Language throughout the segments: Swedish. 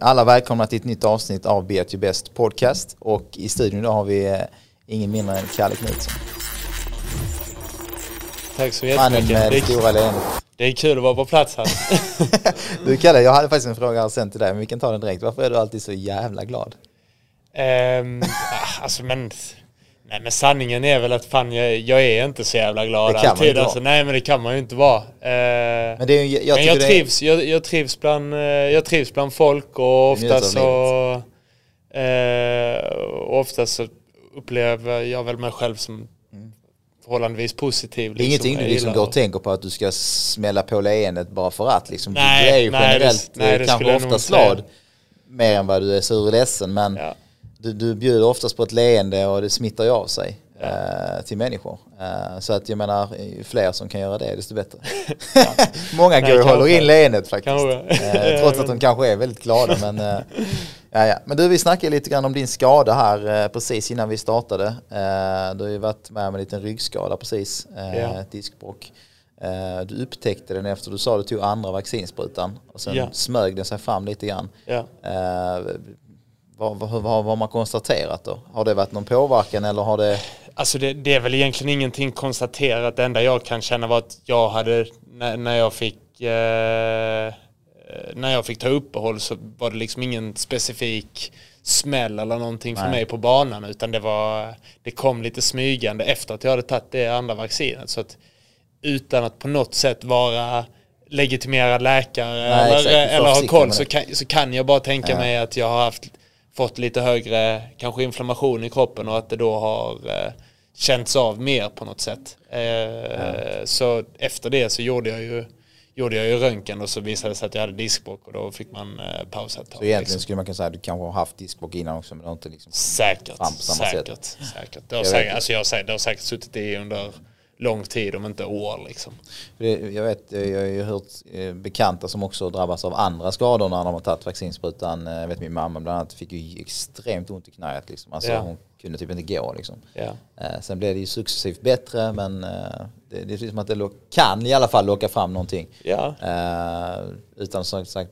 Alla välkomna till ett nytt avsnitt av Be At Your Best Podcast och i studion idag har vi eh, ingen mindre än Kalle Knutsson. Tack så Mannen jättemycket. med Det stora leendet. det är kul att vara på plats här. Du Kalle, jag hade faktiskt en fråga här sen till dig, men vi kan ta den direkt. Varför är du alltid så jävla glad? Ah, alltså men, nej men sanningen är väl att fan jag, jag är inte så jävla glad Det kan man alltid. inte Alltså, nej men det kan man ju inte vara. Eh, Men, det ju- jag, men jag det är- trivs, jag, jag, trivs bland, eh, jag trivs bland folk och ofta så eh, ofta så upplever jag väl mig själv som förhållandevis positiv. Mm. Det är ingenting du Jag liksom går och tänker på att du ska smälla på leendet bara för att. Liksom. Nej, du är ju nej, det- generellt nej, eh, det kanske jag oftast glad mer än vad du är sur och ledsen. Men Ja. Du, du bjuder oftast på ett leende och det smittar ju av sig eh, till människor. Eh, så att jag menar, ju fler som kan göra det desto bättre. Många går och håller in leendet faktiskt. Eh, trots att de kanske är väldigt glada. Men, ja, ja. men du, vi snackade lite grann om din skada här precis innan vi startade. Du har ju varit med om en liten ryggskada precis, Ja. diskbråck. Du upptäckte den efter du sa att du tog andra vaccinsprutan och sen Ja. smög den sig fram lite grann. Ja. Vad, vad, vad, har man konstaterat då? Har det varit någon påverkan eller har det... Alltså det, det är väl egentligen ingenting konstaterat. Det enda jag kan känna var att jag hade, när, när jag fick eh, när jag fick ta uppehåll så var det liksom ingen specifik smäll eller någonting för Nej. mig på banan utan det var det kom lite smygande efter att jag hade tagit det andra vaccinet så att utan att på något sätt vara legitimerad läkare Nej, eller, eller ha koll så kan, så kan jag bara tänka Ja. mig att jag har haft fått lite högre kanske inflammation i kroppen och att det då har eh, känts av mer på något sätt. Eh, Så efter det så gjorde jag ju gjorde jag ju röntgen och så visade det sig att jag hade diskbråck och då fick man eh, pausa ett tag. Så egentligen liksom. skulle man kunna säga att du kanske har haft diskbråck innan också men det har inte liksom... Säkert, fram på samma sätt. säkert, säkert. Det har, Jag säkert, alltså jag har, säkert, det har säkert suttit i under lång tid om inte år liksom. Jag vet, jag har ju hört eh, bekanta som också drabbas av andra skador när de har tagit vaccinsprutan. Eh, Jag vet min mamma bland annat fick ju extremt ont i knät liksom. Alltså Ja. hon kunde typ inte gå liksom. Ja. Eh, Sen blev det ju successivt bättre men eh, det, det är som att det kan i alla fall locka fram någonting. Ja. Eh, utan som sagt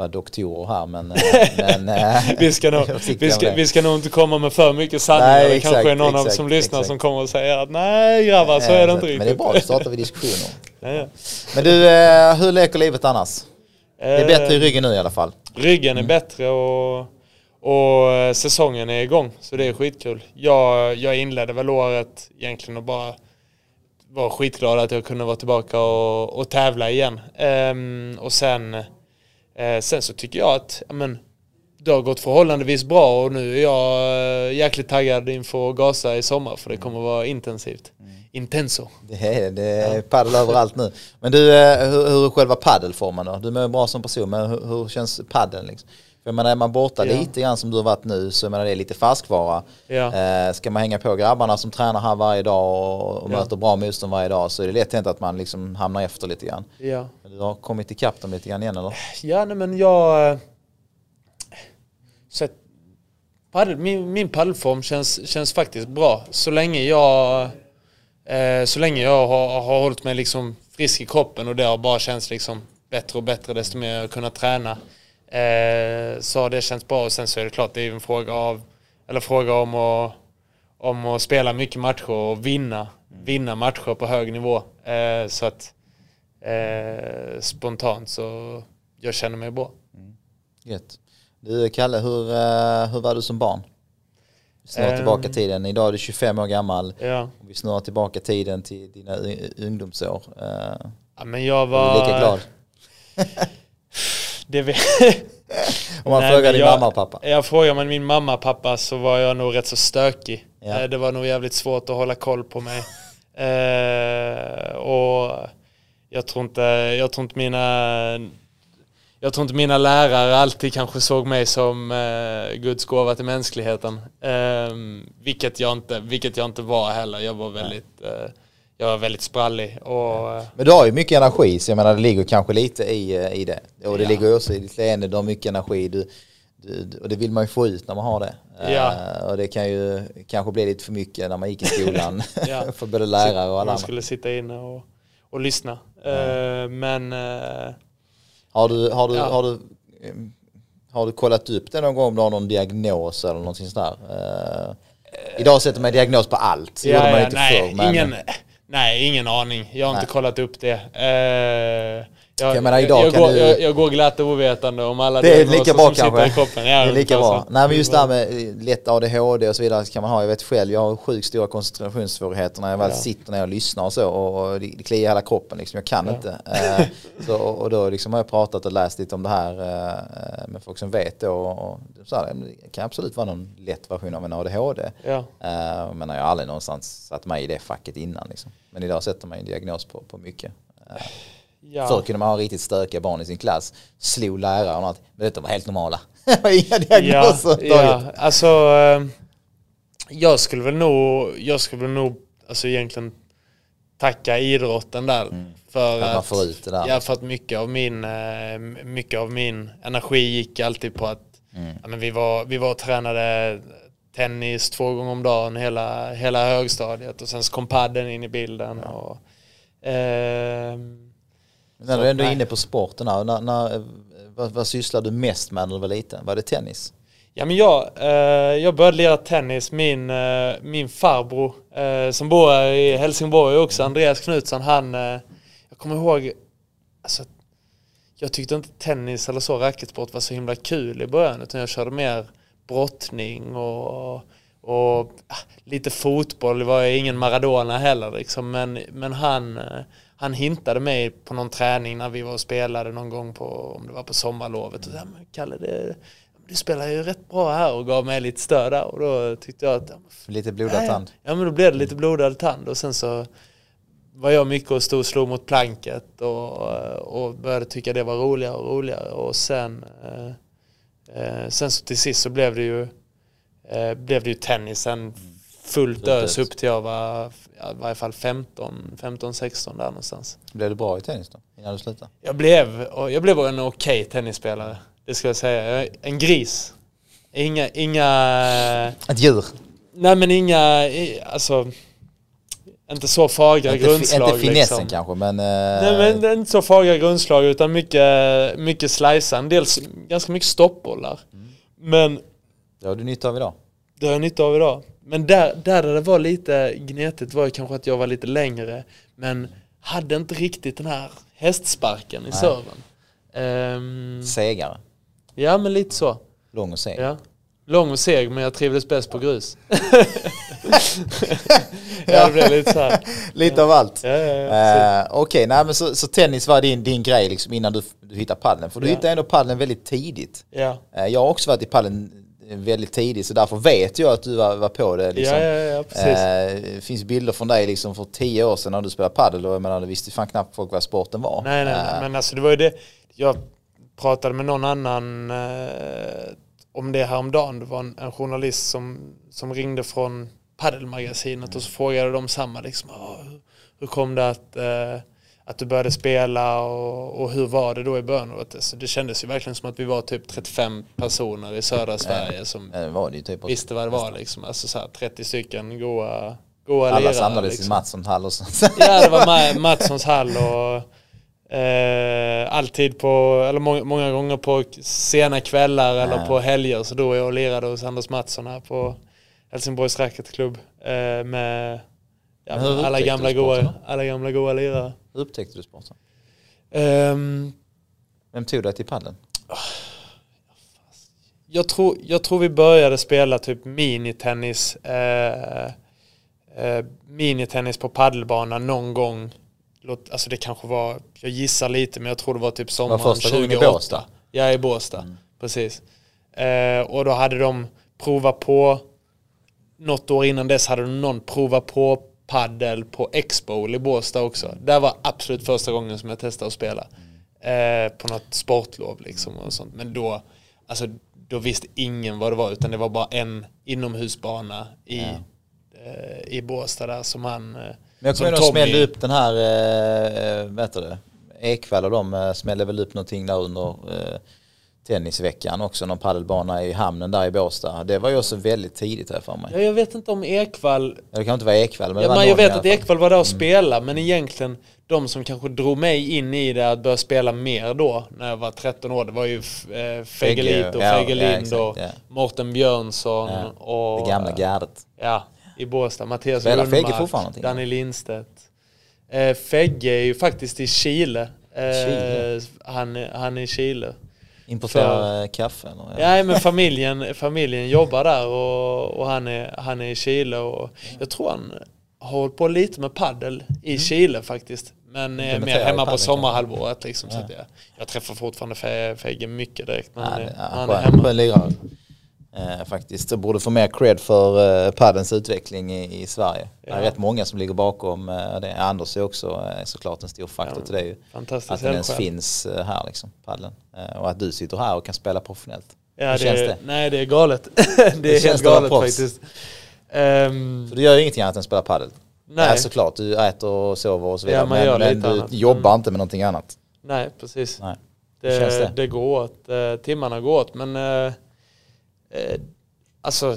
vara doktorer här men... eh, men eh, Vi ska, nog, vi, ska, vi ska nog inte komma med för mycket sanningar. Nej, det exakt, kanske är någon av exakt, som lyssnar exakt. som kommer att säga att nej grabbar så är det Eh, inte riktigt. Men det är bra, då startar vi diskussioner. Ja, ja. Men du, eh, hur leker livet annars? Det är bättre i Eh, ryggen nu i alla fall. Ryggen är bättre och, och eh, säsongen är igång. Så det är skitkul. Jag, jag inledde väl året egentligen och bara var skitglad att jag kunde vara tillbaka och, och tävla igen. Ehm, och sen, eh, sen så tycker jag att ja, men, det har gått förhållandevis bra och nu är jag eh, jäkligt taggad inför att gasa i sommar för det kommer att vara intensivt. Intenso. Det är, det är paddel överallt nu. Men du, eh, hur, hur är själva paddelformen då? Du är bra som person, men hur, hur känns paddeln liksom? För jag menar, är man borta Ja. lite grann som du har varit nu så jag menar, det är lite färskvara. Ja. Eh, ska man hänga på grabbarna som tränar här varje dag och, och Ja. möter bra motstånd varje dag så är det lätt hänt att man liksom hamnar efter lite grann. Ja. Du har kommit ikapp dem lite grann igen eller? Ja, nej, men jag... Eh, så att, paddel, min, min paddelform känns, känns faktiskt bra. Så länge jag, eh, så länge jag har, har hållit mig liksom frisk i kroppen och det har bara känts liksom bättre och bättre desto mer jag har kunnat träna. Eh, så har det känts bra och sen så är det klart det är ju en fråga av, eller fråga om att, om att spela mycket matcher och vinna, vinna matcher på hög nivå. Eh, så att eh, spontant så jag känner mig bra. Gött. Du Kalle, hur, eh, hur var du som barn? Vi snurrar Ehm. tillbaka tiden. Idag är du 25 år gammal. Ja. Och vi snurrar tillbaka tiden till dina ungdomsår. Eh, ja men jag är var... du lika glad? Det vet... Om man Nej, frågar men din jag- mamma och pappa. Jag frågar man min mamma och pappa så var jag nog rätt så stökig. Ja. Eh, Det var nog jävligt svårt att hålla koll på mig. Och jag tror inte, jag tror inte mina jag tror inte mina lärare alltid kanske såg mig som eh, Guds gåva till mänskligheten. Eh, vilket, jag inte, vilket jag inte var heller. Jag var väldigt, eh, jag var väldigt sprallig. Och, eh, Men du har ju mycket energi så jag menar det ligger kanske lite i, eh, i det. Och det Ja. ligger också i ditt leende, du har mycket energi. Du, du, och det vill man ju få ut när man har det. Ja. Eh, och det kan ju kanske bli lite för mycket när man gick i skolan. Ja. för både lärare och alla man andra. skulle sitta inne och, och lyssna. Eh, men eh, Har du, har du, Ja. har du eh, har du kollat upp det någon gång om du har någon diagnos eller någonting sådär? Idag sätter man diagnos på allt. Så Ja, gjorde man inte nej, förr. Men, ingen, nej, ingen aning. Jag har Nej. inte kollat upp det. Eh, jag, Jag menar, idag jag, kan går, du- jag, jag går glatt ovetande om alla Det är lika bra som sitter kanske. i kroppen. Ja, det är lika ungefär bra. Nej men just det här med lätt ADHD och så vidare så kan man ha. Jag vet själv, jag har sjukt stora koncentrationssvårigheter när jag väl Ja. sitter ner och lyssnar och så och det det kliar i hela kroppen liksom. Jag kan Ja. inte. Eh, så, och då liksom har jag pratat och läst lite om det här eh, med folk som vet då. Och, så här, det kan absolut vara någon lätt version av en ADHD. Ja. Eh, men jag har aldrig någonstans satt mig i det facket innan liksom. Men idag sätter man ju en diagnos på, på mycket. Eh, Ja. Förr kunde man ha riktigt stökiga barn i sin klass, slog läraren och allt. Men detta var helt normala. Inga diagnoser Ja, ja, alltså eh, jag skulle väl nog, jag skulle väl nog alltså egentligen tacka idrotten där. För Mm. Att man att, får ut det där. ja, för att mycket av min, eh, mycket av min energi gick alltid på att Mm. ja, men vi, var, vi var och tränade tennis två gånger om dagen hela, hela högstadiet och sen så kom padden in i bilden. Och, ehm, Men när du ändå är nej. inne på sporten här, när, när, vad, vad sysslar du mest med när du var liten? Var det tennis? Ja men jag, eh, jag började lira tennis, min, eh, min farbror eh, som bor här i Helsingborg också, Andreas Knutsson, han, eh, jag kommer ihåg, alltså, jag tyckte inte tennis eller så racketsport var så himla kul i början utan jag körde mer brottning och, och ah, lite fotboll, det var ingen Maradona heller liksom, men, men han, eh, han hintade mig på någon träning när vi var och spelade någon gång på, om det var på sommarlovet. Och sa, men Kalle det, du spelar ju rätt bra här. Och gav mig lite stöd där. Och då tyckte jag att Lite blodad tand? Ja men då blev det lite blodad tand. Och sen så var jag mycket och stod och slog mot planket och, och började tycka det var roligare och roligare. Och sen eh, eh, sen så till sist så blev det ju eh, blev det ju tennisen fullt ös upp till jag var ja, i varje fall 15, 15, 16 där någonstans. Blev du bra i tennis då? Innan du slutade? Jag blev, jag blev en okej tennisspelare, det ska jag säga. En gris. Inga, inga Ett djur? Nej men inga, alltså inte så fagra Inte, grundslag inte finessen liksom. kanske men... Nej eh, men det är inte så fagra grundslag utan mycket, mycket slicean, dels ganska mycket stoppbollar. Mm. Men Det har du nytta av idag. det har jag nytta av idag. Men där, där det var lite gnetigt var ju kanske att jag var lite längre men hade inte riktigt den här hästsparken i Nej. serven. Ehm, Segare. ja men lite så. Lång och seg. Ja. Lång och seg men jag trivdes bäst på grus. ja det blev lite så här. Lite av allt. Ja, ja, ja. Eh, Okej, nej men så, så tennis var din, din grej liksom innan du, du hittade paddeln. För du Ja. hittade ändå paddeln väldigt tidigt. Ja. Eh, jag har också varit i paddeln väldigt tidigt så därför vet jag att du var, var på det. Liksom. Ja, ja, ja, precis. Eh, det finns bilder från dig liksom för tio år sedan när du spelade paddel och jag menar, du visste fan knappt folk vad sporten var. nej, nej, Eh, men alltså det var ju det. Jag pratade med någon annan eh, om det häromdagen. Det var en, en journalist som, som ringde från paddelmagasinet och så frågade de samma liksom. "Ah, hur, hur kom det att, eh, att du började spela och, och hur var det då i början? Alltså, det kändes ju verkligen som att vi var typ 35 personer i södra Sverige som eh, det var det typ. visste vad det var liksom. Alltså så här, 30 stycken goa, goa Alla lirare, samlades liksom. i Mattsson hall och så. Ja, det var Ma- Mattssons hall och eh, alltid på, eller många, många gånger på sena kvällar eller Ja. på helger så då jag och lirade hos Anders Mattsson här på Helsingborgs Racketklubb eh, med ja, alla, gamla goa, alla gamla goa lirare. Hur upptäckte du sporten? Ehm, Vem tog dig till paddeln? jag, tror, jag tror vi började spela typ minitennis eh, eh, minitennis på paddelbana någon gång. Låt, alltså det kanske var, jag gissar lite men jag tror det var typ sommaren Var första gången i 28. Båstad? Ja i Båstad, precis. Eh, och då hade de provat på, något år innan dess hade de någon provat på paddel på Expo i Båstad också. Det var absolut första gången som jag testade att spela. Eh, på något sportlov liksom och sånt. Men då, alltså, då visste ingen vad det var utan det var bara en inomhusbana i, eh, i Båstad där som han... Eh, Men jag kommer ihåg Tommy- smällde upp den här, eh, vad heter det, Ekvall och de eh, smällde väl upp någonting där under eh, tennisveckan också, någon padelbana i hamnen där i Båstad. Det var ju också väldigt tidigt här för mig. Ja, jag vet inte om Ekvall... Det kan inte vara Ekvall, men Ja, men jag vet att. Ekvall var där och spelade, men egentligen de som kanske drog mig in i det att börja spela mer då, när jag var 13 år, det var ju eh, Fegelind och ja, Fegelind ja, och. Mårten Björnsson och... Det gamla gardet. Ja, i Båstad. Mattias Spelar Lundmark? Danny Lindstedt. Eh, Fegge är ju faktiskt i Chile. Eh, Chile? Han, är- han är i Chile. Importera kaffe eller? Ja, men familjen, familjen jobbar där och, och han, är, han är i Chile och jag tror han har hållit på lite med paddel i Chile faktiskt. Men är mer hemma på sommarhalvåret liksom. Så Ja. att jag, jag träffar fortfarande Fe- Fegge mycket direkt. Men Ja, eh, han är hemma. Eh, faktiskt. Jag borde få mer cred för eh, paddens utveckling i, i Sverige. Det är Ja. rätt många som ligger bakom eh, det. Anders är också eh, såklart en stor faktor Ja, till det. Ju. Fantastisk Att den ens finns eh, här liksom, paddeln. Eh, och att du sitter här och kan spela professionellt. Ja, Hur det, känns det? Nej, det är galet. det är helt det att vara galet faktiskt. Ehm, Så du gör ju ingenting annat än spela paddel? nej, Ja, såklart, du äter och sover och så vidare. Ja, men men du annat. jobbar Mm. inte med någonting annat? nej, precis. Nej. Det, det? det går åt. Eh, timmarna går åt. Men eh, alltså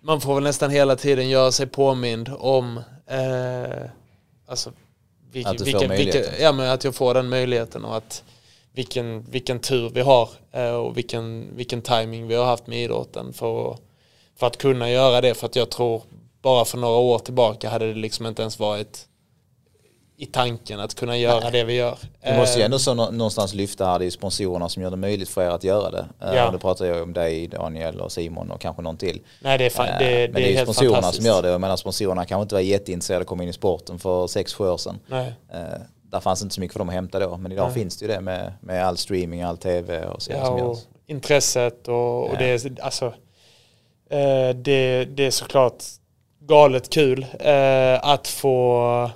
man får väl nästan hela tiden göra sig påmind om eh, alltså, vilken, Att du vilken, vilken, ja, men att jag får den möjligheten och att vilken, vilken tur vi har eh, och vilken, vilken timing vi har haft med idrotten för, för att kunna göra det. För att jag tror bara för några år tillbaka hade det liksom inte ens varit i tanken att kunna göra det vi gör. Du måste ju Eh, ändå så nå- någonstans lyfta här, det är sponsorerna som gör det möjligt för er att göra det. Eh, Ja. Då pratar jag om dig, Daniel och Simon och kanske någon till. Nej det är, fan, Eh, det, det Men det är är ju helt sponsorerna som gör det. Jag menar sponsorerna kanske inte var jätteintresserade att komma in i sporten för sex sju år sedan. Nej. Där fanns inte så mycket för dem att hämta då. Men idag Nej. finns det ju det med, med all streaming, all tv och så Ja, som och görs. intresset och, och det, är, alltså, det, det är såklart galet kul att få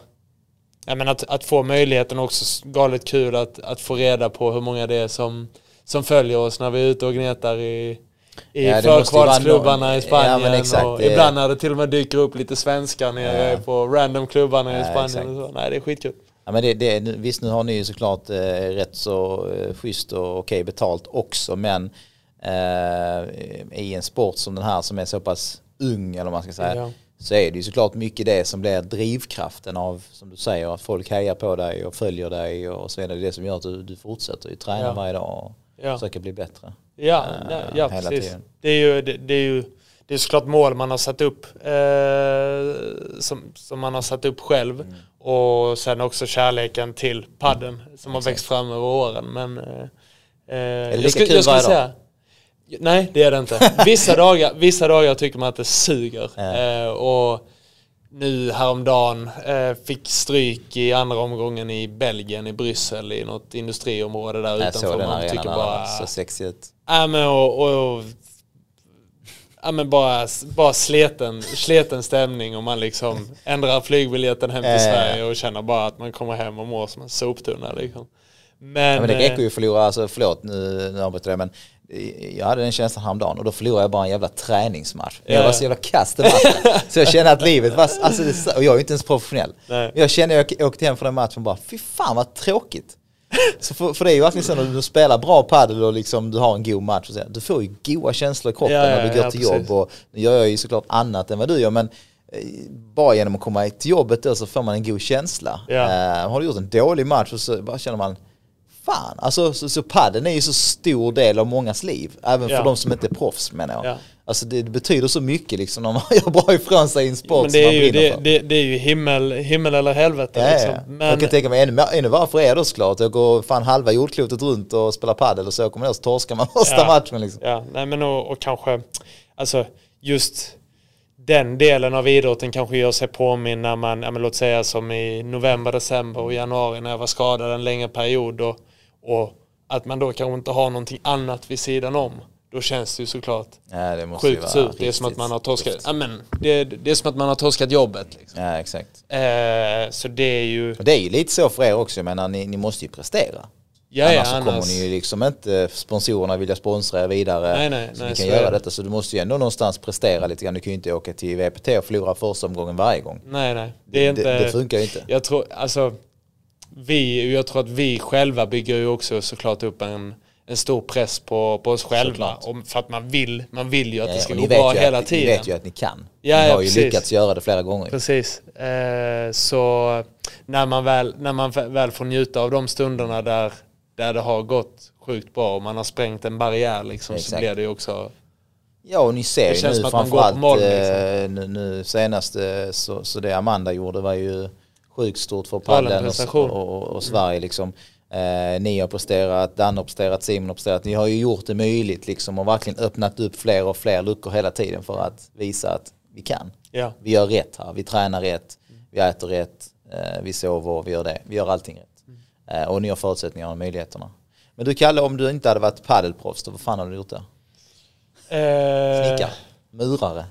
Ja, men att, att få möjligheten också galet kul att, att få reda på hur många det är som, som följer oss när vi är ute och gnetar i, i Ja, förkvalsklubbarna i Spanien. ja, och Ibland när det till och med dyker upp lite svenskar nere Ja. på randomklubbarna i Ja, Spanien. exakt. Och så. Nej, det är skitkul. Ja, men det, det, visst nu har ni ju såklart eh, rätt så eh, schysst och okej betalt också men eh, i en sport som den här som är så pass ung eller vad man ska säga. Så är det ju såklart mycket det som blir drivkraften av som du säger att folk hejar på dig och följer dig och så vidare. Det är det som gör att du, du fortsätter ju träna Ja. varje dag och Ja. försöka bli bättre. Ja, nej, ja hela precis. tiden. Det är ju, det, det är ju det är såklart mål man har satt upp eh, som, som man har satt upp själv Mm. och sen också kärleken till padden som har växt fram över åren. Men, eh, eh, det jag lika skulle- kul jag skulle varje dag? Nej, det är det inte. Vissa dagar, vissa dagar tycker man att det suger. Ja. Eh, och nu häromdagen eh, fick stryk i andra omgången i Belgien, i Bryssel, i något industriområde där Jag utanför. Man tycker bara, så sexig ut. Ja men och, och, och ja, men bara, bara sleten, sleten stämning och man liksom ändrar flygbiljetten hem till. Sverige och känner bara att man kommer hem och mår som en soptunna liksom. Men, Ja, men det eh, räcker ju att förlora, alltså förlåt nu, nu avbryter jag men jag hade den känslan häromdagen och då förlorade jag bara en jävla träningsmatch. Ja, Jag var så jävla kass så jag kände att livet var, alltså, och jag är ju inte ens professionell. Nej. Jag kände, jag åkte hem från den matchen och bara, fy fan vad tråkigt. Så för, för det är ju verkligen så när du spelar bra padel och liksom du har en god match, och så, du får ju goda känslor i kroppen Ja, ja, när du går ja, till precis. jobb och nu gör jag ju såklart annat än vad du gör men eh, bara genom att komma till jobbet då så får man en god känsla. Eh, har du gjort en dålig match och så bara känner man Fan, alltså så, så padden är ju så stor del av mångas liv. Även för Ja. de som inte är proffs menar jag. Ja. Alltså det, det betyder så mycket liksom när man gör bra ifrån sig i en sport men det är, man ju, det, för. det, det är ju himmel, himmel eller helvete Ja, liksom. ja. Men, Jag kan tänka mig ännu, ännu värre för er då såklart. Jag går fan halva jordklotet runt och spelar padel och så kommer ner och så torskar man första Ja. matchen liksom. Ja, nej men och, och kanske, alltså just den delen av idrotten kanske gör sig påminn när man, ja, men låt säga som i november, december och januari när jag var skadad en längre period och, och att man då kanske inte har någonting annat vid sidan om. Då känns det ju såklart Ja, det måste ju sjukt surt. Det är som att man har torskat, ja, men, det, det är som att man har torskat jobbet. Liksom. Ja, exakt. Eh, så det är ju, Och det är ju lite så för er också, jag menar ni, ni måste ju prestera. ja, ja, annars så kommer annars, ni ju liksom inte sponsorerna vilja sponsra er vidare. Nej, nej, så nej, ni kan göra det. detta. Så du måste ju ändå någonstans prestera lite grann. Du kan ju inte åka till VPT och förlora första omgången varje gång. nej nej. Det är inte, det, det funkar ju inte. Jag tror, alltså, vi, jag tror att vi själva bygger ju också såklart upp en, en stor press på, på oss själva. Och för att man vill, man vill ju att det Ja, ska och gå bra hela att, tiden. Ni vet ju att ni kan. Ja, ni ja, har ju precis. lyckats göra det flera gånger. Precis. Eh, så när man, väl, när man väl får njuta av de stunderna där, där det har gått sjukt bra och man har sprängt en barriär liksom, så Exakt. blir det ju också... Ja och ni ser Det ju nu framförallt eh, nu, nu senast eh, så, så det Amanda gjorde var ju sjukt stort för paddeln och, och, och, Sverige liksom. Eh, ni har presterat, Dan har presterat, Simon har presterat. Ni har ju gjort det möjligt liksom och verkligen öppnat upp fler och fler luckor hela tiden för att visa att vi kan. Ja, Vi gör rätt här, vi tränar rätt, vi äter rätt, eh, vi sover, vi gör det. Vi gör allting rätt. Eh, och ni har förutsättningarna och möjligheterna. Men du Kalle, om du inte hade varit paddelproffs, då vad fan hade du gjort då? eh, Snickare, murare,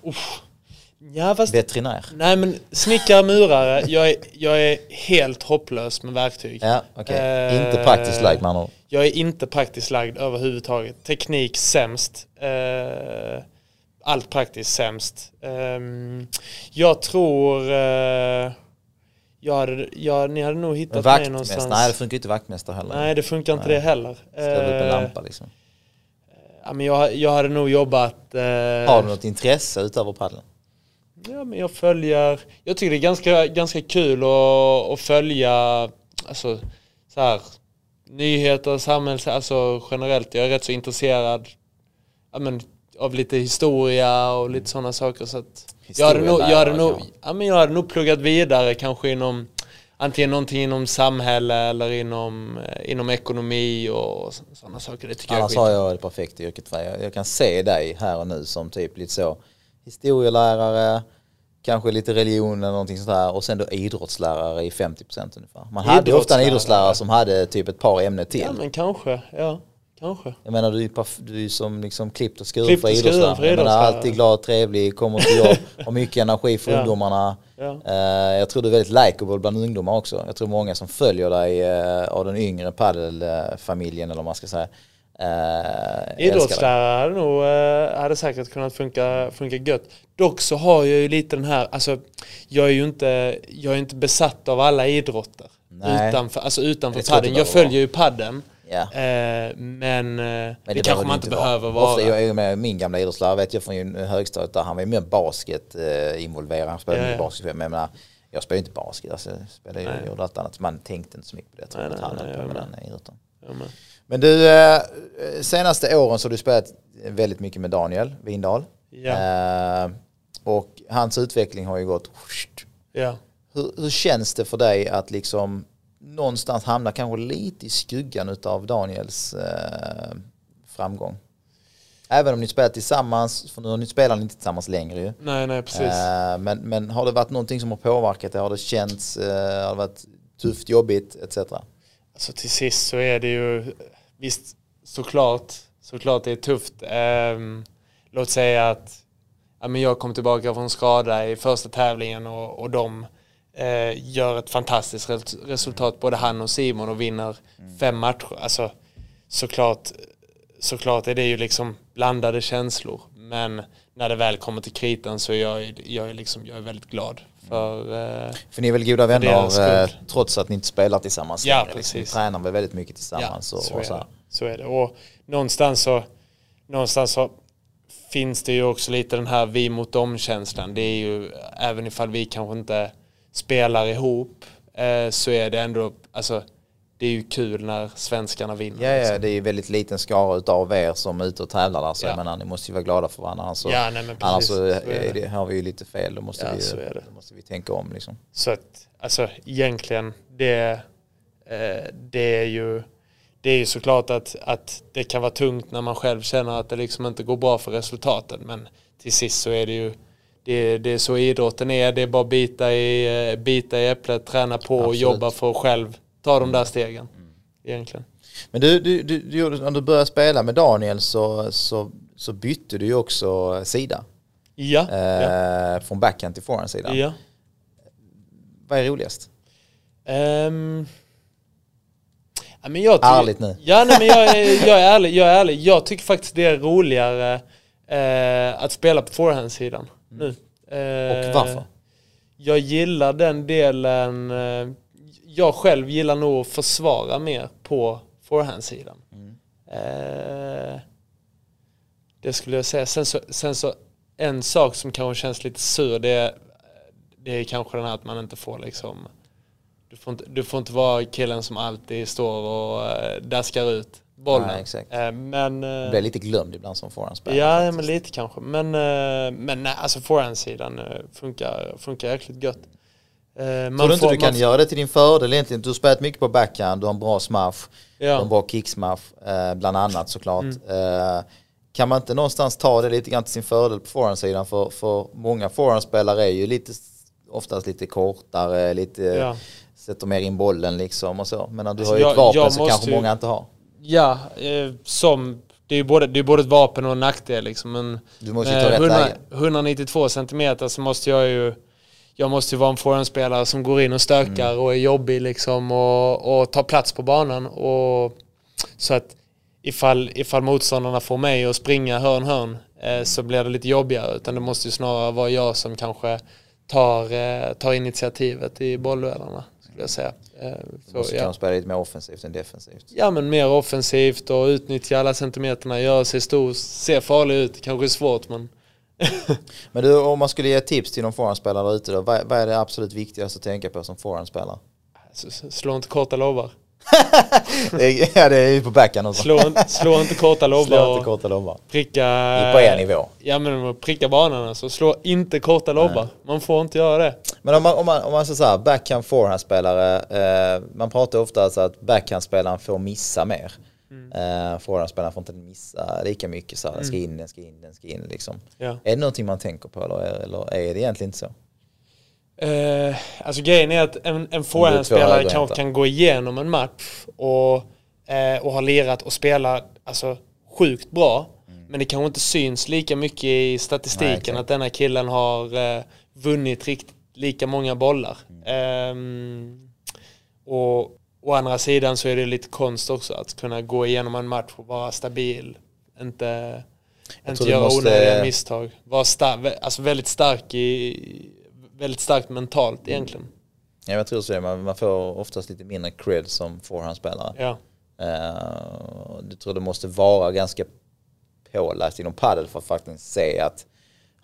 Ja, fast, veterinär. nej men snickare, murare, jag är, jag är helt hopplös med verktyg. Ja, okej. Eh, Inte praktiskt lagd andra ord. Jag är inte praktiskt lagd överhuvudtaget. Teknik sämst. Eh, allt praktiskt sämst. Ehm, jag tror... Eh, jag hade, jag, ni hade nog hittat mig någonstans. nej det funkar inte vaktmästare heller. Nej, det funkar inte det heller. Ställa upp en Eh, lampa liksom. ja, men jag, jag hade nog jobbat... Eh, Har du något intresse utöver paddeln? Ja, men jag följer... Jag tycker det är ganska, ganska kul att, att följa alltså, så här, nyheter, samhälls... Alltså generellt. Jag är rätt så intresserad ja, men, av lite historia och lite sådana saker. Så att jag, hade nog, jag, hade nog, ja, men jag hade nog pluggat vidare kanske inom antingen någonting inom samhälle eller inom, eh, inom ekonomi och sådana saker. Det tycker jag Annars skit. har jag det perfekta yrket för jag, jag kan se dig här och nu som typ lite så historielärare, kanske lite religion eller någonting sånt där och sen då idrottslärare i 50% ungefär. Man hade ofta en Idrottslärare. idrottslärare som hade typ ett par ämnen till. Ja, men kanske. Ja, kanske. Jag menar du är ju du är som liksom klippt och skuren för och idrottslärare. för Jag menar idrottslärare. alltid glad, trevlig, kommer till jobb, har mycket energi för Ja. ungdomarna. Ja. Eh, jag tror du är väldigt likeable bland ungdomar också. Jag tror många som följer dig eh, av den yngre paddelfamiljen eller vad man ska säga. Uh, Idrottslärare hade nog eh, hade säkert kunnat funka, funka gött. Dock så har jag ju lite den här, alltså jag är ju inte, jag är inte besatt av alla idrotter. Nej. Utanför, alltså utanför Det tror jag padden. Jag följer ju padden. Ja. Eh, men, eh, Men det, kanske man inte behöver vara. Ofta, jag är med min gamla idrottslärare vet jag från högstadiet där han var ju mer basket eh, involverad. Han spelade ja. basket. Men jag, menar, jag spelar ju inte basket. Alltså, jag spelade ju Nej. jag gjorde allt annat. Man tänkte inte så mycket på det. Nej, Nej, nej, han nej, på jag med med. den idrotten. Men. Du, eh, senaste åren så har du spelat väldigt mycket med Daniel Windahl. Ja. Eh, och hans utveckling har ju gått... ja. Hur, hur känns det för dig att liksom någonstans hamna kanske lite i skuggan av Daniels eh, framgång? Även om ni spelar tillsammans, för nu har ni inte tillsammans längre ju. Nej, nej, precis. Men, men har det varit någonting som har påverkat det? Har det känts, har det varit tufft, jobbigt etc? Alltså till sist så är det ju, visst såklart, såklart det är tufft. Ehm, låt säga att ja, men jag kom tillbaka från skada i första tävlingen och, och de eh, gör ett fantastiskt res- resultat, både han och Simon och vinner fem matcher. Alltså såklart, såklart är det ju liksom blandade känslor. Men när det väl kommer till kritan så är jag, jag, är liksom, jag är väldigt glad. För, eh, För ni är väl goda vänner eh, trots att ni inte spelar tillsammans Ja, längre, liksom. Ni precis. tränar väl väldigt mycket tillsammans och, så, och är så här. det. så är det. Och någonstans så, någonstans så finns det ju också lite den här vi mot dem-känslan. Det är ju, även ifall vi kanske inte spelar ihop, eh, så är det ändå, alltså det är ju kul när svenskarna vinner. Ja, ja, liksom. det är ju väldigt liten skara utav er som är ute och tävlar där. Så Ja. jag menar, ni måste ju vara glada för varandra. Annars så, Ja, nej, men annars precis. så Så är det. har vi ju lite fel. Då måste, Ja, vi, då måste vi tänka om liksom. Så att, alltså egentligen, det, eh, det är ju det är ju såklart att, att det kan vara tungt när man själv känner att det liksom inte går bra för resultaten. Men till sist så är det ju det, det är så idrotten är. Det är bara bita i, eh, bita i äpplet, träna på och Absolut. jobba för själv ta de där stegen. Egentligen. Men du, du, du, du, när du började spela med Daniel så, så, så bytte du ju också sida. Ja, Eh, ja, Från backhand till forehand-sidan. ja. Vad är roligast? Ehm, ja, men jag Ärligt nu. Ja, nej, men jag, är, jag är ärlig. Jag är ärlig. Jag tycker faktiskt det är roligare eh, att spela på forehandsidan nu. Eh, Mm. Och varför? Jag gillar den delen. Eh, jag själv gillar nog att försvara mer på forehandsidan. Mm. Eh, det skulle jag säga. Sen så, sen så en sak som kanske känns lite sur det är, det är kanske den här att man inte får liksom du får inte, du får inte vara killen som alltid står och äh, daskar ut bollen. Nej, exakt. Äh, men, Du blir lite glömd ibland som forehandspelare. Ja, faktiskt. men lite kanske. Men, men nej, alltså forehandsidan funkar, funkar jäkligt gött. Äh, man Tror du inte får- du kan man- göra det till din fördel egentligen? Du har spelat mycket på backhand, du har en bra smash, du har en Ja. bra kicksmash, eh, bland annat såklart. Mm. Eh, kan man inte någonstans ta det lite grann till sin fördel på forehandsidan? För, för många forehandspelare är ju lite, oftast lite kortare, lite, Ja. sätter mer in bollen liksom och så. Men du Alltså, har ju jag- ett vapen som kanske ju- många inte har. Ja, eh, som, det är ju både, det är både ett vapen och en nackdel liksom. Men Du måste ju ta rätt 100, läge. 192 centimeter så måste jag ju jag måste ju vara en forehandspelare som går in och stökar Mm. och är jobbig liksom och, och tar plats på banan. Och, så att ifall, ifall motståndarna får mig att springa hörn hörn eh, så blir det lite jobbigare. Utan det måste ju snarare vara jag som kanske tar, eh, tar initiativet i bollduellerna skulle jag säga. Eh, Du så, måste ja. kanske spela lite mer offensivt än defensivt. Ja men mer offensivt och utnyttja alla centimeterna, göra sig stor, se farlig ut, kanske är svårt men Men du, om man skulle ge tips till någon forehandspelare där ute då, vad, vad är det absolut viktigaste att tänka på som forehandspelare? s- slå inte korta lobbar. Ja, det är ju på backhand också. Slå, slå inte korta Slå lobbar inte och korta lobbar. pricka... I- På er nivå. Ja men pricka banan alltså, slå inte korta lobbar. Man får inte göra det. Men om man, om man, om man säger så här, backhand forehandspelare, eh, man pratar ofta alltså att backhandspelaren får missa mer. Mm. Eh, forehandspelaren får inte missa lika mycket så här, den ska in, den ska in, den ska in liksom. Ja. Är det någonting man tänker på eller, eller är det egentligen inte så? Eh, alltså grejen är att en, en forehandspelare kanske kan gå igenom en match och, eh, och ha lirat och spela alltså, sjukt bra. Men det kanske inte syns lika mycket i Nej, statistiken exakt. att denna killen har eh, vunnit riktigt lika många bollar. Ehm, och å andra sidan så är det lite konst också att kunna gå igenom en match och vara stabil. Inte, inte du göra måste- onödiga misstag. Vara star- alltså väldigt stark i väldigt starkt mentalt egentligen. Ja, jag tror så. Man, man får oftast lite mindre cred som forehandspelare. Ja. Uh, du tror det måste vara ganska påläst inom padel för att faktiskt se att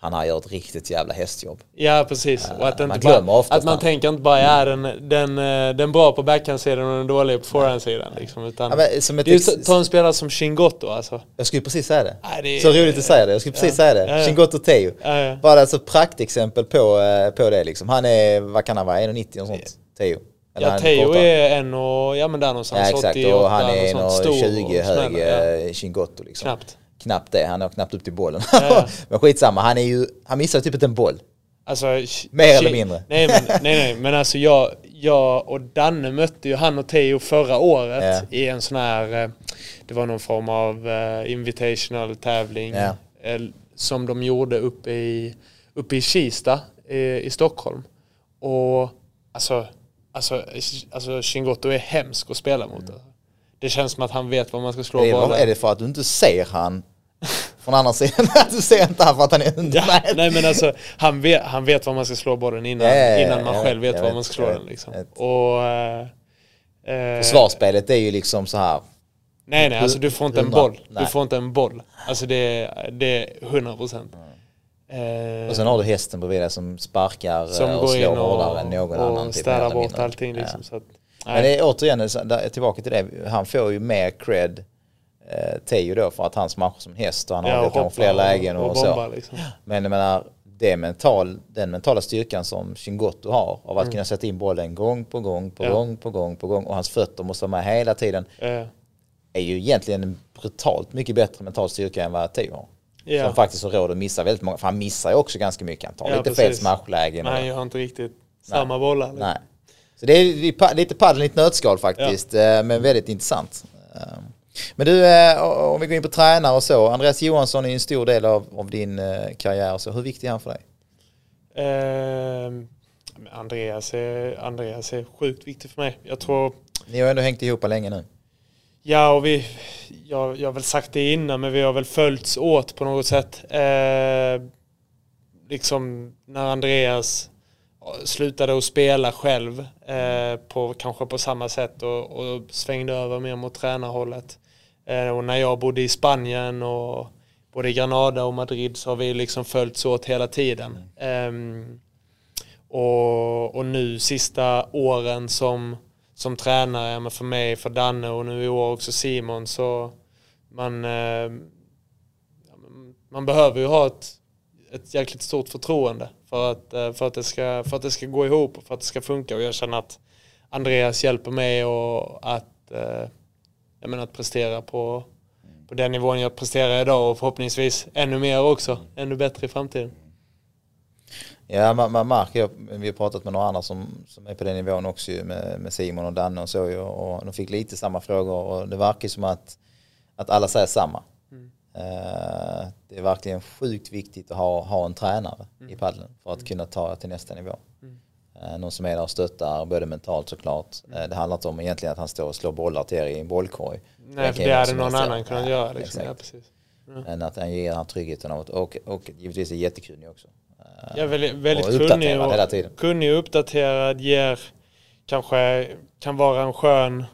han gör ett riktigt jävla hästjobb. Ja, precis. och att, det man glömmer bara, oftast att man tänker inte bara är den, den, eh, den bra på backhandsidan och den dåliga på forehandsidan. Liksom, utan Ja, som ett det är ju ta en spelare som Chingotto alltså. Jag skulle precis säga det. Nej, det är- Så roligt att säga det. Jag skulle precis Ja. säga det. Ja, ja. Chingotto Teo. Ja, ja. Bara alltså praktexempel på, eh, på det liksom. Han är, vad kan han vara, 1,90 och sånt? Teo. Eller Ja, Teo är en och, ja men där någonstans, Ja exakt 88, och han är något sånt, stor 1,20 och hög ja. eh, Chingotto liksom. Knappt. Knappt det, han har knappt upp till bollen. Ja. men skitsamma, han är ju, han missar typ inte en boll. Alltså, Mer eller mindre. Nej men, nej, nej, men alltså jag, jag och Danne mötte ju han och Theo förra året Ja. i en sån här, eh, det var någon form av eh, invitational tävling Ja. eh, som de gjorde uppe i, uppe i Kista eh, i Stockholm. Och alltså, alltså, alltså Chingotto är hemsk att spela mot. Alltså. Det känns som att han vet vad man ska slå bollen. är det för att du inte ser han från andra sidan? Du ser inte han för att han är under Ja, nej men alltså han vet, han vet var man ska slå bollen innan, Ja, ja, innan man själv vet, vet var man ska slå den liksom. Och, eh, eh, Försvarsspelet är ju liksom så här. nej nej alltså du får inte en Hundra. boll. Nej. Du får inte en boll. Alltså det det är 100 procent. Eh, Och sen har du hästen bredvid dig som sparkar som eh, och slår hårdare än och, någon annan. och typ, städar eller bort allting liksom. Så att, Men det är återigen, tillbaka till det, han får ju mer cred eh, Teo då för att han smaschar som häst och han har Ja, och kanske fler hoppar lägen och, och så. bombar, liksom. Men jag menar, det mental, den mentala styrkan som Chingotto har av att Mm. kunna sätta in bollen gång på gång på Ja. gång på gång på gång och hans fötter måste vara med hela tiden Eh, är ju egentligen en brutalt mycket bättre mental styrka än vad Teo har. Ja. Som faktiskt har råd att missa väldigt många, för han missar ju också ganska mycket. Han tar Ja, lite fel smashlägen. och- han gör inte riktigt samma bollar. liksom. Nej. Så det är lite padel ett nötskal faktiskt, eh, men väldigt intressant. Men du, eh, om vi går in på tränare och så. Andreas Johansson är en stor del av, av din eh, karriär. Så hur viktig är han för dig? Men Andreas, är, Andreas är sjukt viktig för mig. Jag tror Ni har ändå hängt ihop länge nu. Ja, och vi, jag, jag har väl sagt det innan, men vi har väl följts åt på något sätt. Eh, liksom när Andreas slutade att spela själv eh, på, kanske på samma sätt och, och svängde över mer mot tränarhållet. Eh, och när jag bodde i Spanien och både i Granada och Madrid så har vi liksom följts åt hela tiden. Eh, och, och nu sista åren som, som tränare, för mig, för Danne och nu i år också Simon så man, eh, man behöver ju ha ett, ett jäkligt stort förtroende för att, eh, för, att det ska, för att det ska gå ihop och för att det ska funka och jag känner att Andreas hjälper mig och att, eh, jag menar, att prestera på, på den nivån jag presterar idag och förhoppningsvis ännu mer också, ännu bättre i framtiden. Ja, man, man märker, vi har pratat med några andra som, som är på den nivån också med, med Simon och Danne och så och de fick lite samma frågor och det verkar som att, att alla säger samma. Mm. Uh, det är verkligen sjukt viktigt att ha, ha en tränare mm. i paddeln för att mm. kunna ta till nästa nivå. Mm. Uh, någon som är där och stöttar, både mentalt såklart. Uh, det handlar inte om egentligen att han står och slår bollar till er i en bollkorg. Nej, för det hade någon annan kunnat göra. Liksom. Ja, precis. Mm. Än att han ger den tryggheten och, och, och givetvis är jättekunnig också. Ja, väldigt, väldigt och kunnig, och, hela tiden. kunnig och uppdaterad, ger, kanske kan vara en skön,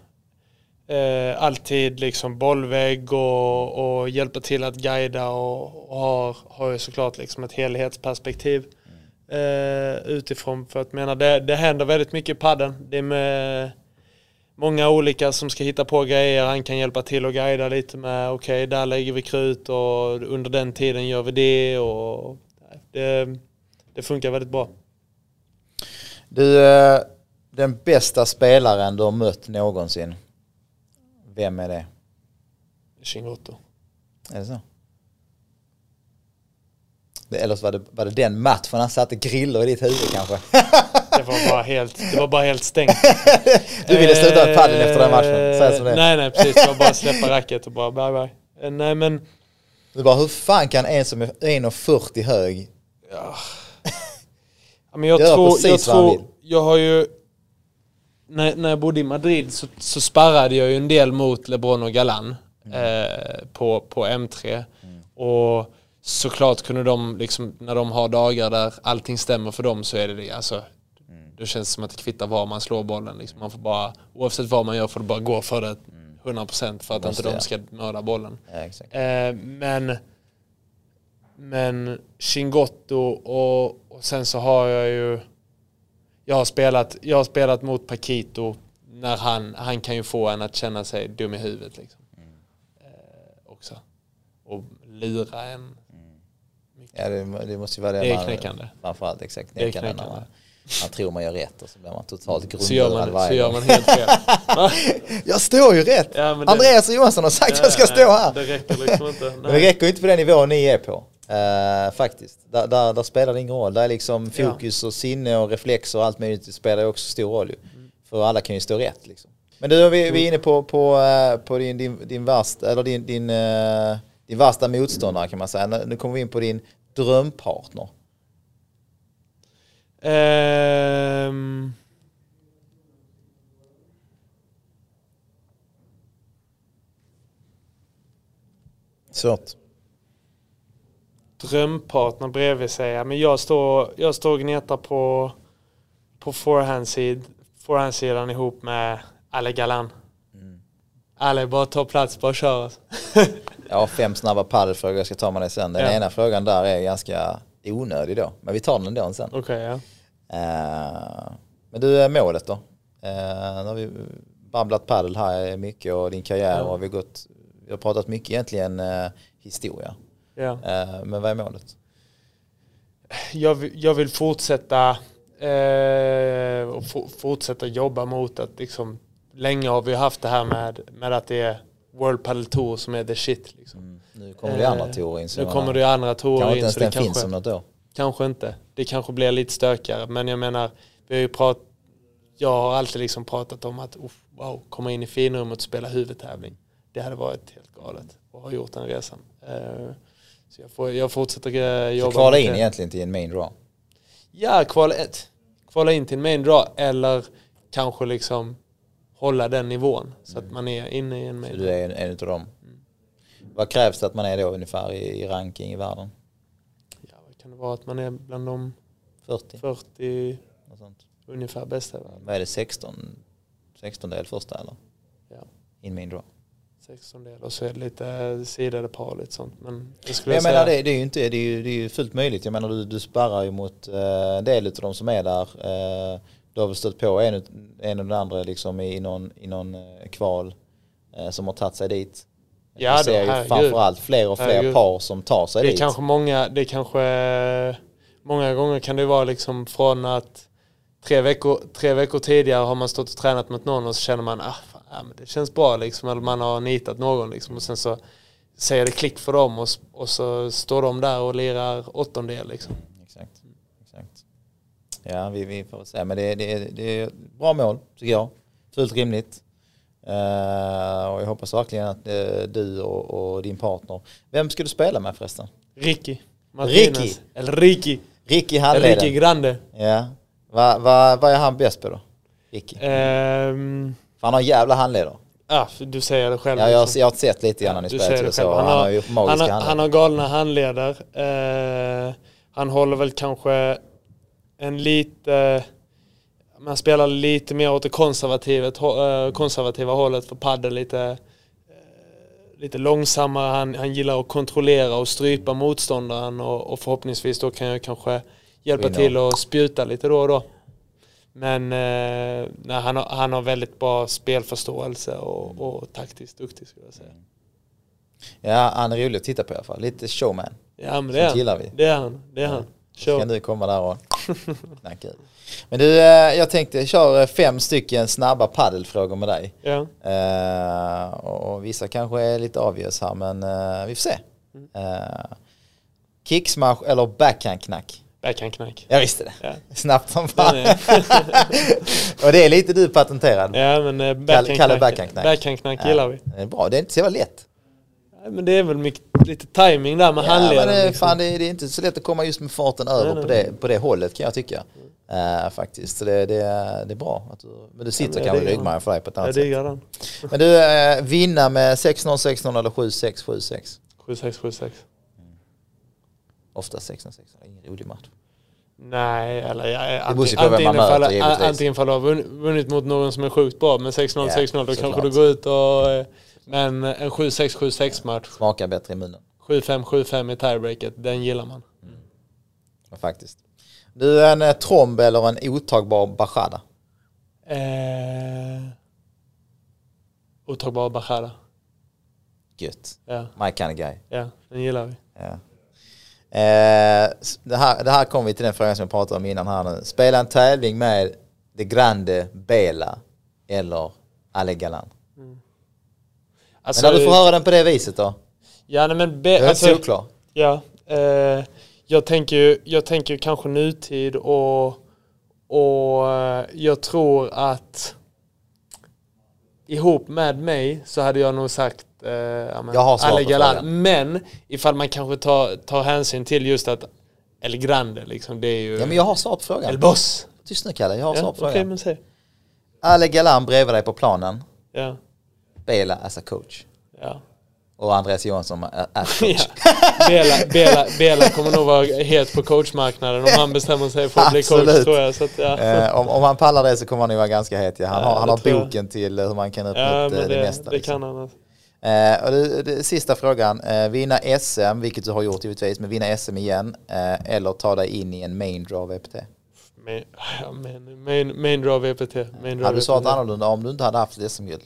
eh, alltid liksom bollvägg och, och hjälpa till att guida och, och har, har ju såklart liksom ett helhetsperspektiv eh, utifrån. För att mena, det, det händer väldigt mycket i padden. Det är med många olika som ska hitta på grejer. Han kan hjälpa till och guida lite med okej, okay, där lägger vi krut och under den tiden gör vi det. Och det, det funkar väldigt bra. Du, eh, den bästa spelaren du har mött någonsin, vem är det? Chingotto. Är det så? Eller så var det, var det den matchen han satte griller i ditt huvud kanske? Det var bara helt, det var bara helt stängt. Du ville sluta med padel efter den matchen? Säg som det. Nej, nej, precis. Det var bara släppa racket och bara bye bye. Eh, nej, men... Du bara, hur fan kan en som är 1,40 hög ja. Men jag tror, jag tror, jag har ju, när, när jag bodde i Madrid så, så sparrade jag ju en del mot LeBron och Galan mm. eh, på, på M3. Mm. Och såklart kunde de, liksom, när de har dagar där allting stämmer för dem så är det det. Alltså, mm. Det känns som att det kvittar var man slår bollen. Liksom. Man får bara, oavsett vad man gör får du bara gå för det 100% för att inte de ska mörda bollen. Ja, eh, men men Chingotto och, och sen så har jag ju jag har spelat, jag har spelat mot Paquito när han, han kan ju få en att känna sig dum i huvudet liksom. Mm. Eh, också. Och lura en. Mm. Ja det, det, måste ju vara det, det är knäckande. Framförallt exakt knäckande. När man, man tror man gör rätt och så blir man totalt grundlurad varje Så gör man helt fel. jag står ju rätt! Ja, det, Andreas och Johansson har sagt att jag ska stå här. Det räcker liksom inte. Nej. Det räcker inte på den nivån ni är på. Uh, faktiskt. Där, där, där, spelar det ingen roll. Där är liksom fokus ja. och sinne och reflexer och allt möjligt spelar också stor roll mm. För alla kan ju stå rätt liksom. Men du, vi, vi är inne på, på, uh, på din, din, din, värsta, eller din, din, uh, din värsta motståndare kan man säga. Nu kommer vi in på din drömpartner. Um... Svårt drömpartner bredvid sig. Men jag står, jag står och gnetar på, på forehandsidan forehand ihop med Ale Galan. Mm. Ale, bara ta plats, bara kör. Alltså. jag har fem snabba paddelfrågor, jag ska ta med dig sen. Den ja. ena frågan där är ganska onödig då, men vi tar den ändå sen. Okay, ja. Uh, men du, målet då? Uh, nu har vi babblat paddel här mycket och din karriär ja. och vi, gått, vi har pratat mycket egentligen uh, historia. Ja. Eh, men vad är målet? Jag, vill, jag vill fortsätta eh, och fortsätta jobba mot att liksom, länge har vi haft det här med, med att det är World Padel Tour som är the shit. Liksom. Mm. Nu kommer det andra tourer in. Nu kommer det andra tourer in. Kanske inte ens den finns om något år. Kanske inte. Det kanske blir lite stökigare. Men jag menar, vi har ju pratat, jag har alltid liksom pratat om att wow, komma in i finrummet och spela huvudtävling. Det hade varit helt galet och har gjort den resan. Så jag, får, jag fortsätter jobba. Så kvala in det. egentligen till en main draw? Ja, kvala, kvala in till en main draw eller kanske liksom hålla den nivån så mm. att man är inne i en main Så du är en, en av dem? Mm. Vad krävs det att man är då ungefär i, i ranking i världen? Ja, vad kan det vara att man är bland de 40? 40 ungefär bästa. Vad är det 16? 16 del första eller? Ja. In main draw? 16 och så är det lite sidade par och lite sånt. Men det skulle jag jag, menar det, det är ju inte, det är ju, det är ju fullt möjligt. Jag menar du, du sparrar ju mot eh, en del av de som är där. Eh, du har väl stött på en, en och den andra liksom i någon, i någon eh, kval som har tagit sig dit. Ja, du ser då, ju framförallt fler och fler Herregud. par som tar sig Det är dit. kanske många, det är kanske, många gånger kan det vara liksom från att tre veckor, tre veckor tidigare har man stått och tränat mot någon och så känner man ah, ja, men det känns bra liksom, eller man har nitat någon liksom och sen så säger det klick för dem och, och så står de där och lirar åttondel liksom. Exakt. Exakt. Ja, vi, vi får se. Men det, det, det är bra mål, tycker jag. Fullt rimligt. Eh, och jag hoppas verkligen att eh, du och, och din partner... Vem ska du spela med förresten? Ricky. Martinez. Ricky? Eller Ricky. Ricky Eller handleden. Ricky Grande. Ja. Vad va, vad är han bäst på då? Ricky? För han har en jävla handleder. ja, du säger det själv. Ja, jag, liksom. jag har sett lite grann när ni så. själv. Han, Han har har- ju Han magiska har, han har galna handleder. Eh, han håller väl kanske en lite... Man spelar lite mer åt det eh, konservativa hållet för padel lite, eh, lite långsammare. Han, han gillar att kontrollera och strypa motståndaren och, och förhoppningsvis då kan jag kanske hjälpa till och spjuta lite då och då. Men eh, nej, han, har, han har väldigt bra spelförståelse och, och taktiskt duktig skulle jag säga. Ja, han är rolig att titta på i alla fall. Lite showman. Ja men det är gillar vi. Det är han. Det är han. Kör. kan du komma där och knacka ur. Men du, eh, jag tänkte köra fem stycken snabba paddelfrågor med dig. Ja. Eh, och vissa kanske är lite obvious här men eh, vi får se. Uh, kicksmash eller backhandknack? Backhandknack. Jag visste det. Ja. Snabbt som fan. Och det är lite du patenterad. ja men eh, Kalle backhandknack. backhandknack. Ja, gillar vi. Det är bra, det är inte så jävla lätt. Ja, men det är väl mycket, lite timing där med Ja, men handleden. det, liksom. fan, det, är- det är inte så lätt att komma just med farten över nej, på, det, på det hållet kan jag tycka. Eh, faktiskt, så det, det, är- det är bra. Att du, men du sitter men jag kanske i ryggmärgen för dig på ett Jag annat sätt. diggar den. Men du, eh, vinna med 6-0, 6-0 eller 7-6, 7-6? 7-6, 7-6. Ofta 6-0, 6-0, det är ingen rolig match. Nej, eller ja, antingen, antingen, möter, antingen ifall du har vunn- vunnit mot någon som är sjukt bra med 6-0, Ja, 6-0 då kanske du går ut och... eh, Men en 7-6, 7-6 match. Smakar bättre i munnen. 7-5, 7-5 i tiebreaket, den gillar man. Ja, faktiskt. Du, en eh, tromb eller en otagbar bachada? Eh, otagbar Bachara. Gött. Ja, My kind of guy. ja, den gillar vi. Ja. Eh, det, här, det här kommer vi till den frågan som jag pratade om innan här nu. Spela en tävling med det grande Bela eller Ale Galan. Alltså, Men när du får höra den på det viset då? Ja, nej, men be, Jag är alltså, solklar. Ja, eh, jag tänker ju jag tänker ju kanske nutid och, och eh, jag tror att ihop med mig så hade jag nog sagt eh, ja, men, Jag har svar på frågan. Men ifall man kanske tar, tar hänsyn till just att El Grande liksom, det är ju Ja men jag har svar på El frågan. Boss. Tyst nu Kalle, jag har Ja, svar på frågan. men säg. Ale Galan bredvid dig på planen. Ja, Bela as a coach. ja. Och Andreas Johansson as Ja. coach. Bela, Bela, Bela kommer nog vara het på coachmarknaden om han bestämmer sig för att bli coach tror jag. Så att, ja. Eh, om, om han pallar det så kommer han ju vara ganska het. Ja. Han Ja, har, han har tror jag. boken till eh, hur man kan öppna Ja, upp det, men det, det, mesta. det liksom. kan han. Eh, och det, det, sista frågan. Eh, vinna SM, vilket du har gjort givetvis, men vinna SM igen. Eh, eller ta dig in i en main draw VPT. Main, main, main, main draw VPT. Main draw Hade du svarat annorlunda om du inte hade haft SM-guld?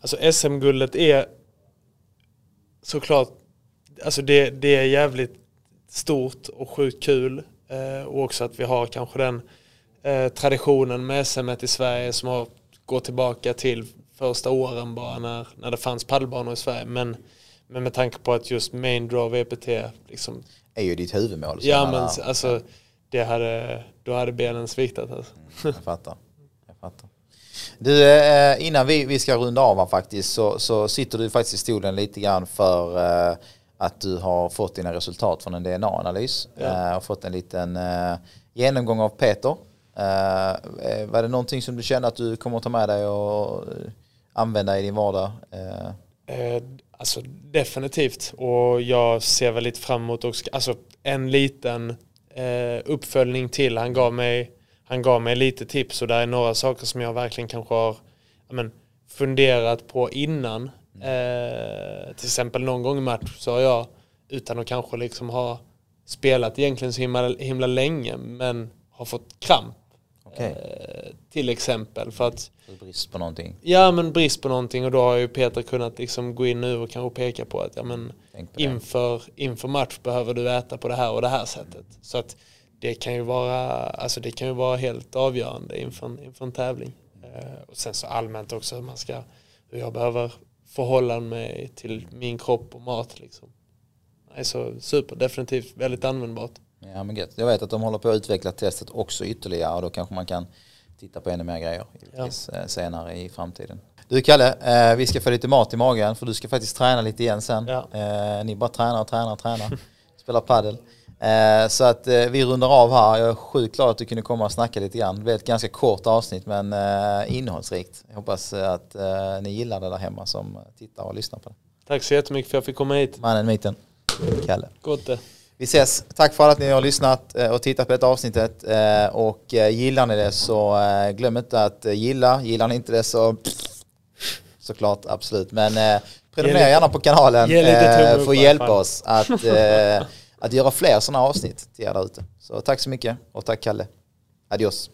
Alltså SM-guldet är såklart, alltså det, det är jävligt stort och sjukt kul. Eh, och också att vi har kanske den eh, traditionen med SM i Sverige som har gått tillbaka till första åren bara när, när det fanns paddelbanor i Sverige. Men, men med tanke på att just main draw VPT liksom, är ju ditt huvudmål. ja men alltså det hade, då hade benen sviktat alltså. Jag fattar. Jag fattar. Du, eh, innan vi, vi ska runda av här faktiskt så, så sitter du faktiskt i stolen lite grann för eh, att du har fått dina resultat från en DNA-analys Ja. eh, och fått en liten eh, genomgång av Peter. Uh, var det någonting som du kände att du kommer att ta med dig och använda i din vardag? Uh. Uh, alltså definitivt. Och jag ser väl lite fram emot också, alltså en liten uh, uppföljning till. Han gav, mig, han gav mig lite tips och där är några saker som jag verkligen kanske har ja, men, funderat på innan. Uh, till exempel någon gång i match så har jag, utan att kanske liksom ha spelat egentligen så himla, himla länge, men har fått kramp. Okej. Eh, till exempel för att Brist på någonting. Ja men brist på någonting och då har ju Peter kunnat liksom gå in nu och kanske peka på att ja, men inför, inför match behöver du äta på det här och det här sättet. Så att det kan ju vara, alltså det kan ju vara helt avgörande inför en, inför en tävling. Eh, och sen så allmänt också hur man ska, hur jag behöver förhålla mig till min kropp och mat liksom. Nej, så super, definitivt väldigt användbart. Ja men gött. Jag vet att de håller på att utveckla testet också ytterligare och då kanske man kan titta på ännu mer grejer givetvis, eh, senare i framtiden. Du Kalle, eh, vi ska få lite mat i magen för du ska faktiskt träna lite igen sen. Ja. Eh, ni bara tränar och tränar och tränar. Spelar paddel. Eh, så att vi rundar av här. Jag är sjukt glad att du kunde komma och snacka lite grann. Det blev ett ganska kort avsnitt men eh, innehållsrikt. Jag hoppas att ni gillar det där hemma som tittar och lyssnar på det. Tack så jättemycket för att jag fick komma hit. Mannen, myten, Kalle. Gott det. Vi ses. Tack för att ni har lyssnat eh, och tittat på detta avsnittet. Eh, Och eh, gillar ni det så glöm inte att gilla. Gillar ni inte det så såklart absolut. Men prenumerera gärna på kanalen för att hjälpa oss att, att göra fler sådana avsnitt till er där ute. Så tack så mycket och tack Kalle. Adios.